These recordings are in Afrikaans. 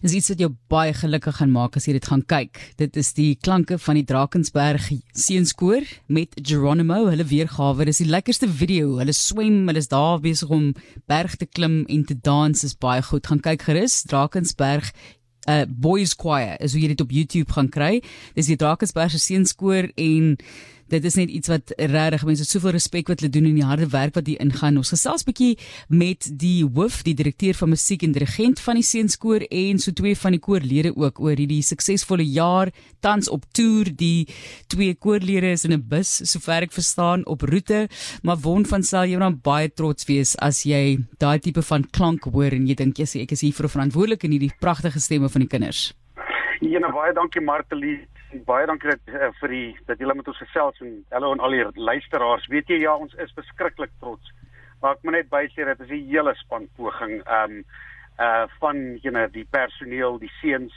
Dis iets wat jou baie gelukkig gaan maak as jy dit gaan kyk. Dit is die klanke van die Drakensberg Seenskoor met Geronimo. Hulle weergawe, dis die lekkerste video. Hulle swem, hulle is daar besig om berg te klim en te dans. Is baie goed. Gaan kyk gerus. Drakensberg uh boys choir as jy dit op YouTube gaan kry. Dis die Drakensberg Seenskoor en dit is net iets wat regtig mense soveel respek wat hulle doen en die harde werk wat hier ingaan. Ons gesels bietjie met die hoof, die direkteur van musiek en dirigent van die Seenskoor en so twee van die koorlede ook oor hierdie suksesvolle jaar tans op toer. Die twee koorlede is in 'n bus, sover ek verstaan, op roete, maar Won van sal jy dan baie trots wees as jy daai tipe van klank hoor en jy dink jy sê ek is hier verantwoordelik in hierdie pragtige stemme van die kinders. Ja, baie dankie Martelie baie dankie uh, vir die dat julle met ons gesels en hallo aan al die luisteraars. Weet jy ja, ons is verskriklik trots. Maar ek moet net bysê dat dit 'n hele span poging ehm um, uh van you know die personeel, die seuns.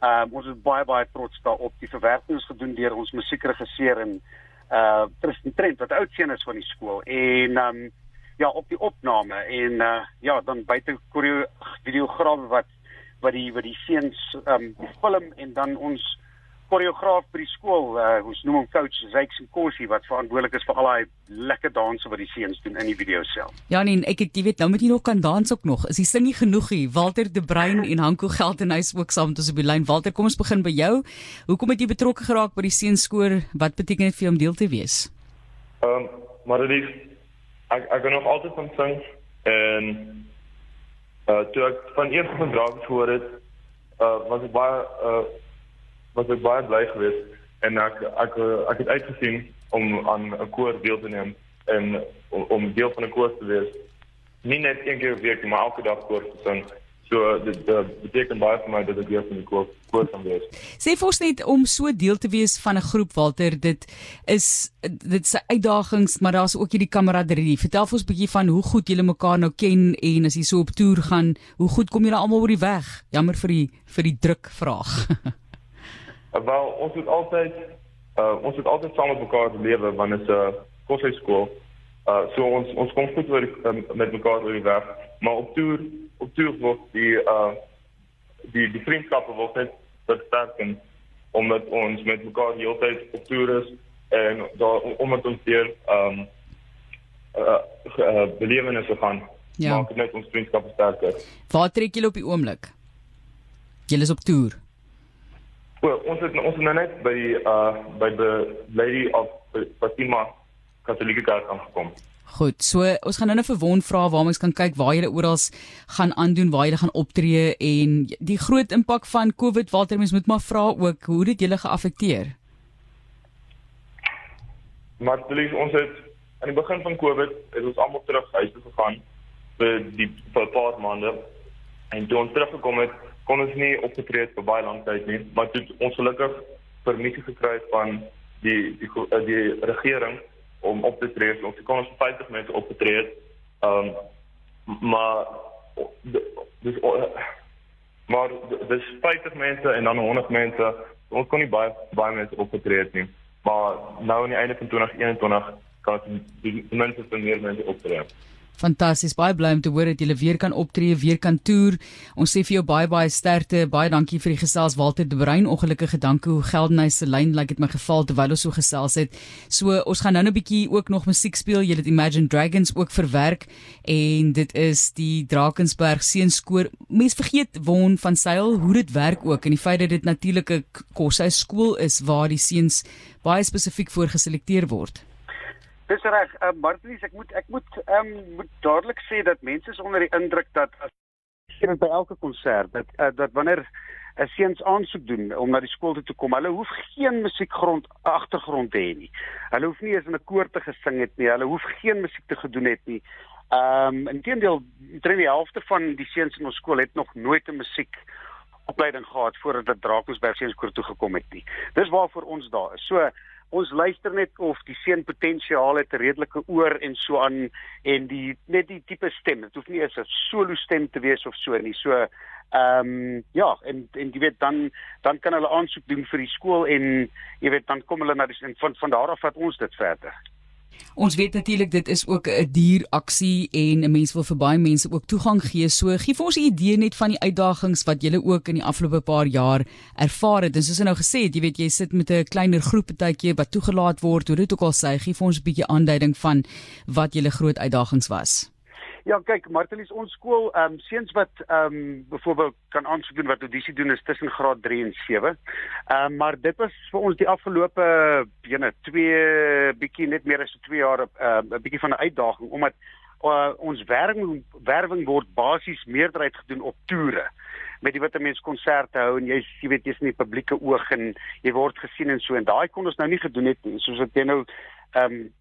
Ehm um, ons is baie baie trots daarop. Die verwerking is gedoen deur ons musiekregisseur en uh Tristan Trent wat oud seun is van die skool en ehm um, ja, op die opname en uh ja, dan buite koreo videograaf wat wat die wat die seuns ehm um, film en dan ons koreograaf by die skool, uh, ons noem hom coach Zykes en Kossie wat verantwoordelik is vir al daai lekker danse wat die seuns doen in die video self. Ja nee, ek het jy weet nou moet jy nog kan dans ook nog. Is die sing nie genoeg nie? Walter De Bruin en Hanko Geldenhuis ook saam met ons op die lyn. Walter, kom ons begin by jou. Hoekom het jy betrokke geraak by die seunskoor? Wat beteken dit vir jou om deel te wees? Ehm, um, maar dit ek ek gaan nog altyd van sing en uh toe ek van eers van draak gehoor het, uh was ek baie uh was ek baie bly geweest en ek ek ek het uitgesien om aan 'n koor deel te neem en om, om deel van 'n koor te wees. Nie net een keer per week, maar elke dag koor te sing. So dit beteken baie vir my dat ek deel van die koor koor kan wees. Sê vir ons net om so deel te wees van 'n groep Walter, dit is dit se uitdagings, maar daar's ook hierdie kameraderie. Vertel vir ons 'n bietjie van hoe goed julle mekaar nou ken en as jy so op toer gaan, hoe goed kom julle almal oor die weg? Jammer vir die vir die druk vraag. Wel, ons het altyd uh ons het altyd saam met mekaar gelewe wanneer dit 'n uh, koshuiskool. Uh so ons ons kom goed oor um, met mekaar oor die weg, maar op toer op toer word die uh die die vriendskappe word net versterk en omdat ons met mekaar die hele tyd op toer is en daar omdat ons weer um uh, uh belewennisse gaan ja. maak net ons vriendskappe sterker. Waar trek julle op die oomblik? Julle is op toer. Well, ons het ons het nou net by uh by the Lady of Fatima Katolieke Kerk aangekom. Goed, so ons gaan nou net vir Won vra waar ons kan kyk waar jy oral gaan aandoen, waar jy gaan optree en die groot impak van COVID Walter mens moet maar vra ook hoe dit julle geaffekteer. Maar dis ons het aan die begin van COVID het ons almal terug huis toe gegaan vir die vir 'n paar maande en toe ons teruggekom het kon ons nie opgetree het vir baie lank tyd nie, maar toe ons gelukkig permissie gekry het van die die die, die regering om op te tree, ons kon ons 50 mense opgetree het. Ehm um, maar dis maar dis 50 mense en dan 100 mense. Ons kon nie baie baie mense opgetree het nie. Maar nou aan die einde van 2021 kan ons ten minste meer mense optree. Fantasties, baie bly om te hoor dat jy weer kan optree, weer kan toer. Ons sê vir jou baie baie sterkte. Baie dankie vir die gesels Walter de Bruin. Ongelukkige dankie hoe Geldenhuis se lyn lyk like het my geval terwyl ons so gesels het. So ons gaan nou 'n bietjie ook nog musiek speel. Jy het Imagine Dragons ook verwerk en dit is die Drakensberg seenskoor. Mense vergeet won van seil hoe dit werk ook en die feit dat dit natuurlike koshuis skool is waar die seuns baie spesifiek voorgeselekteer word. Dis reg, uh, Martinies, ek moet ek moet ehm um, moet dadelik sê dat mense is onder die indruk dat as sien by elke konsert dat uh, dat wanneer 'n seuns aansoek doen om na die skool toe te kom, hulle hoef geen musiekgrond agtergrond te hê nie. Hulle hoef nie eens in 'n koor te gesing het nie. Hulle hoef geen musiek te gedoen het nie. Ehm um, inteendeel, omtrent die helfte van die seuns in ons skool het nog nooit 'n musiek opleiding gehad voordat dit Drakensberg seunskoor toe gekom het nie. Dis waarvoor ons daar is. So ons luister net of die seun potensiaal het 'n redelike oor en so aan en die net die tipe stem. Dit hoef nie eens 'n solo stem te wees of so nie. So ehm um, ja en en jy weet dan dan kan hulle aansoek doen vir die skool en jy weet dan kom hulle na die van van daar af vat ons dit verder Ons weet natuurlik dit is ook 'n duur aksie en 'n mens wil vir baie mense ook toegang gee. So gee vir ons 'n idee net van die uitdagings wat julle ook in die afgelope paar jaar ervaar het. En soos jy nou gesê het, jy weet jy sit met 'n kleiner groep partytjie wat toegelaat word. Hoe dit ook al sê, gee vir ons 'n bietjie aanduiding van wat julle groot uitdagings was. Ja, kyk, Martelies, ons skool, ehm um, seuns wat ehm um, byvoorbeeld kan aansoek doen wat audisie doen is tussen graad 3 en 7. Ehm um, maar dit was vir ons die afgelope jene 2 bietjie net meer as 2 jaar ehm, 'n uh, bietjie van 'n uitdaging omdat uh, ons werwing werwing word basies meerderheid gedoen op toere met die wat mense konserte hou en jy jy weet jy's in die publieke oog en jy word gesien en so en daai kon ons nou nie gedoen het soos wat jy nou ehm um,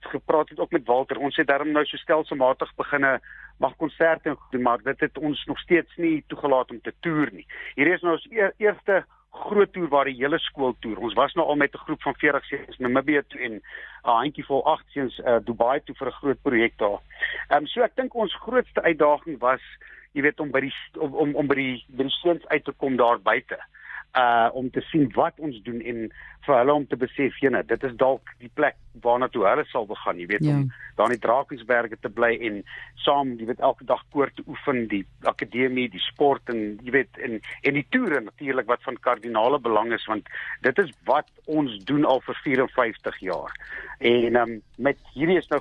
gepraat het ook met Walter. Ons het daarom nou so stelselmatig beginne mag konserte doen, maar dit het ons nog steeds nie toegelaat om te toer nie. Hier is nou ons e eerste groot toer waar die hele skool toer. Ons was nou al met 'n groep van 40 seuns Namibië toe en 'n handjievol 8 seuns uh, Dubai toe vir 'n groot projek daar. Ehm um, so ek dink ons grootste uitdaging was jy weet om by die om om, om by die by die seuns uit te kom daar buite uh om te sien wat ons doen en vir hulle om te besef jene dit is dalk die plek waarna toe hulle sal begin jy weet ja. om daar in die Drakensberge te bly en saam jy weet elke dag koor te oefen die akademie die sport en jy weet en en die toere natuurlik wat van kardinale belang is want dit is wat ons doen al vir 54 jaar en um, met hierdie is nou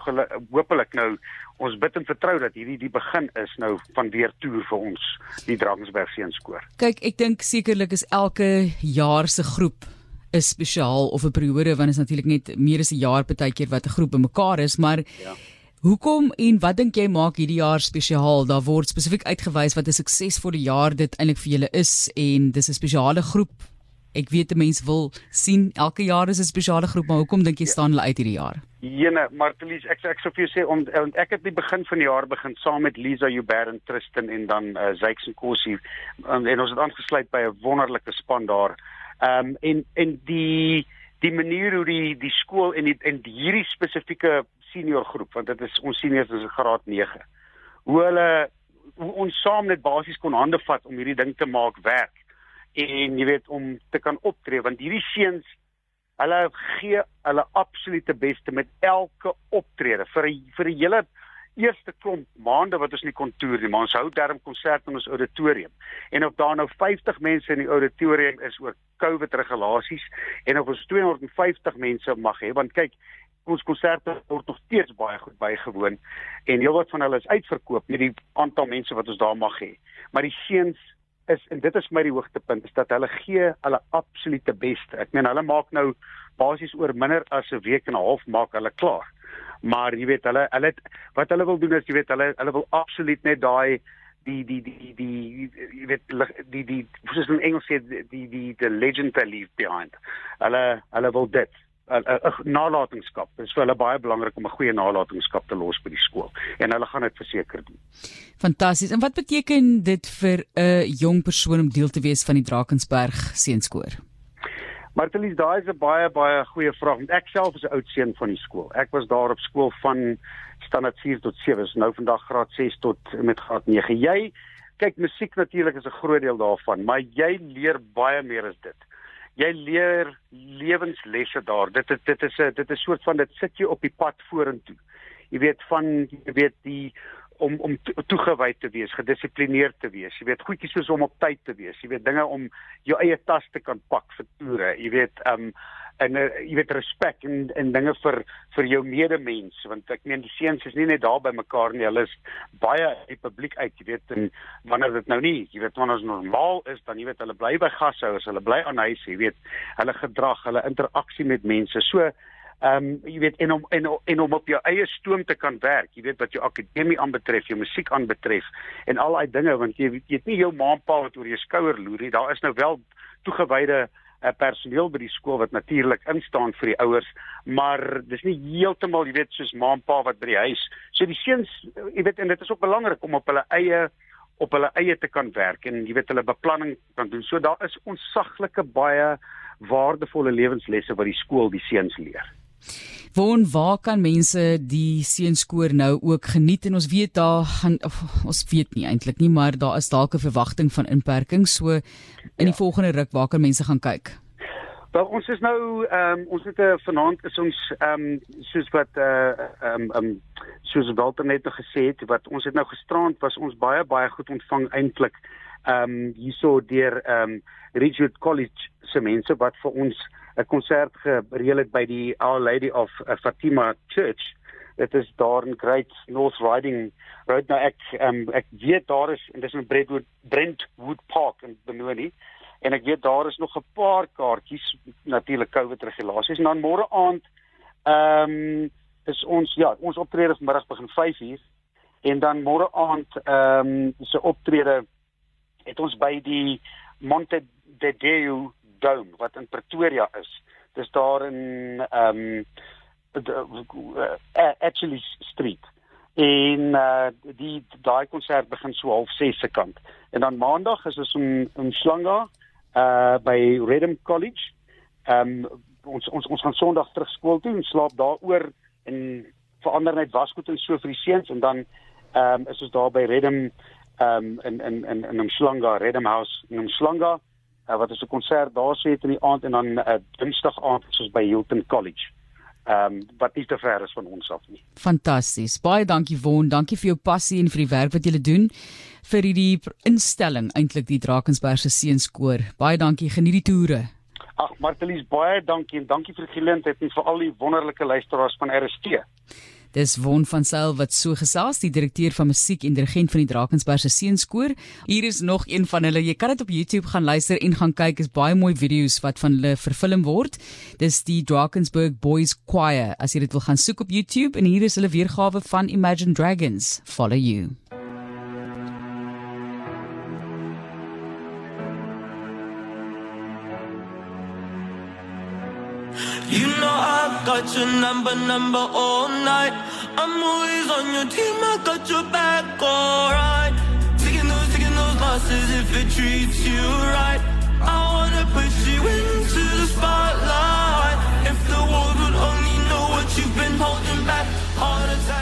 hopelik nou ons bid en vertrou dat hierdie die begin is nou van weer toer vir ons die Drakensberg seenskoor. Kyk, ek dink sekerlik is elke jaar se groep is spesiaal of 'n periode want is natuurlik net meer as 'n jaar partykeer wat 'n groep bymekaar is, maar ja. Hoekom en wat dink jy maak hierdie jaar spesiaal? Daar word spesifiek uitgewys wat 'n suksesvolle jaar dit eintlik vir julle is en dis 'n spesiale groep. Ek weet 'n mens wil sien elke jaar is 'n spesiale groep, maar hoekom dink jy ja. staan hulle uit hierdie jaar? Jene, Martelies, ek ek sou vir jou sê om ek het die begin van die jaar begin saam met Lisa Joubert en Tristan en dan uh, Zyks en Kossie en, en ons het aangesluit by 'n wonderlike span daar. Ehm um, en en die die manier hoe die die skool en die en die hierdie spesifieke senior groep want dit is ons seniors is graad 9. Hoe hulle hoe ons saam net basies kon hande vat om hierdie ding te maak werk en jy weet om te kan optree want hierdie seuns Hulle gee hulle absolute beste met elke optrede vir vir die hele eerste klomp maande wat ons nie kon toer nie, maar ons hou darm konsert in ons auditorium. En of daar nou 50 mense in die auditorium is oor COVID regulasies en of ons 250 mense mag hê, want kyk, ons konserte word nog steeds baie goed bygewoon en heelwat van hulle is uitverkoop, nie die aantal mense wat ons daar mag hê. Maar die seuns is en dit is my die hoogtepunt is dat hulle gee hulle absolute beste. Ek meen hulle maak nou basies oor minder as 'n week en 'n half maak hulle klaar. Maar jy weet hulle hulle wat hulle wil doen is jy weet hulle hulle wil absoluut net daai die die die die jy weet die die soos in Engels sê die die the legend they leave behind. Hulle hulle wil dit 'n nalatenskap. Dit is vir hulle baie belangrik om 'n goeie nalatenskap te los by die skool en hulle gaan dit verseker doen. Fantasties. En wat beteken dit vir 'n jong persoon om deel te wees van die Drakensberg seenskoor? Martelies, daai is 'n baie baie goeie vraag. Ek self is 'n oud seun van die skool. Ek was daar op skool van standaard 4 tot 7, is nou vandag graad 6 tot met graad 9. Jy kyk musiek natuurlik is 'n groot deel daarvan, maar jy leer baie meer as dit jy leer lewenslesse daar. Dit is dit is 'n dit is 'n soort van dit sit jy op die pad vorentoe. Jy weet van jy weet die om om toegewyd te wees, gedissiplineerd te wees. Jy weet goedjies soos om op tyd te wees. Jy weet dinge om jou eie tas te kan pak vir toere. Jy weet um en uh, jy weet respek en en dinge vir vir jou medemens want ek meen die seuns is nie net daar by mekaar nie hulle is baie die publiek uit jy weet en wanneer dit nou nie jy weet wanneer ons normaal is dan jy weet hulle bly by gashouers hulle bly aan huis jy weet hulle gedrag hulle interaksie met mense so ehm um, jy weet en om en, en om op jou eie stoom te kan werk jy weet wat jou akademie aanbetref jou musiek aanbetref en al daai dinge want jy weet jy het nie jou ma en pa wat oor jou skouer loer nie daar is nou wel toegewyde uh, personeel by die skool wat natuurlik instaan vir die ouers, maar dis nie heeltemal, jy weet, soos ma en pa wat by die huis. So die seuns, jy weet, en dit is ook belangrik om op hulle eie op hulle eie te kan werk en jy weet hulle beplanning kan doen. So daar is onsaglike baie waardevolle lewenslesse wat die skool die seuns leer. Woon waar kan mense die seenskoor nou ook geniet? En ons weet daar gaan of, ons weet nie eintlik nie maar daar is dalk 'n verwagting van inperking. So in die ja. volgende ruk waar kan mense gaan kyk? Wel ons is nou ehm um, ons het 'n uh, vanaand is ons ehm um, soos wat eh uh, ehm um, um, soos Walter net nog gesê het wat ons het nou gisterand was ons baie baie goed ontvang eintlik ehm um, hierso deur ehm um, Richard College se mense wat vir ons 'n konsert gereël het by die Our Lady of uh, Fatima Church. Dit is daar in Great North Riding Road. Nou ek um, ek weet daar is en dis in Brentwood Brentwood Park in Benoni en ek weet daar is nog 'n paar kaartjies natuurlik COVID regulasies. En dan môre aand ehm um, is ons ja ons optrede vanmiddag begin 5uur en dan môre aand ehm um, se optrede het ons by die Monte de Deu Dome wat in Pretoria is. Dis daar in ehm um, actually street en uh, die daai konsert begin so half 6 se kant. En dan maandag is ons in in Slanga uh by Redham College. Ehm um, ons ons ons gaan Sondag terug skool toe en slaap daaroor en verander net wasgoed en so vir die seuns en dan ehm um, is ons daar by Redham ehm um, in in in in Umhlanga Redham House in Umhlanga uh, wat is 'n konsert daar sê in die aand en dan 'n uh, Dinsdag aand is ons by Hilton College. Ehm um, wat nie te ver is van ons af nie. Fantasties. Baie dankie Won, dankie vir jou passie en vir die werk wat jy doen vir hierdie instelling eintlik die Drakensberg se seenskoor. Baie dankie. Geniet die toere. Ag Martelies, baie dankie en dankie vir die geleentheid en vir al die wonderlike luisteraars van RST. Dis Won van Sail wat so gesels, die direkteur van musiek en dirigent van die Drakensberg se seenskoor. Hier is nog een van hulle. Jy kan dit op YouTube gaan luister en gaan kyk. Is baie mooi video's wat van hulle vervilm word. Dis die Drakensberg Boys Choir. As jy dit wil gaan soek op YouTube en hier is hulle weergawe van Imagine Dragons. Follow you. You know got your number, number all night. I'm always on your team, I got your back, alright. Taking those, taking those losses if it treats you right. I wanna put you into the spotlight. If the world would only know what you've been holding back all the.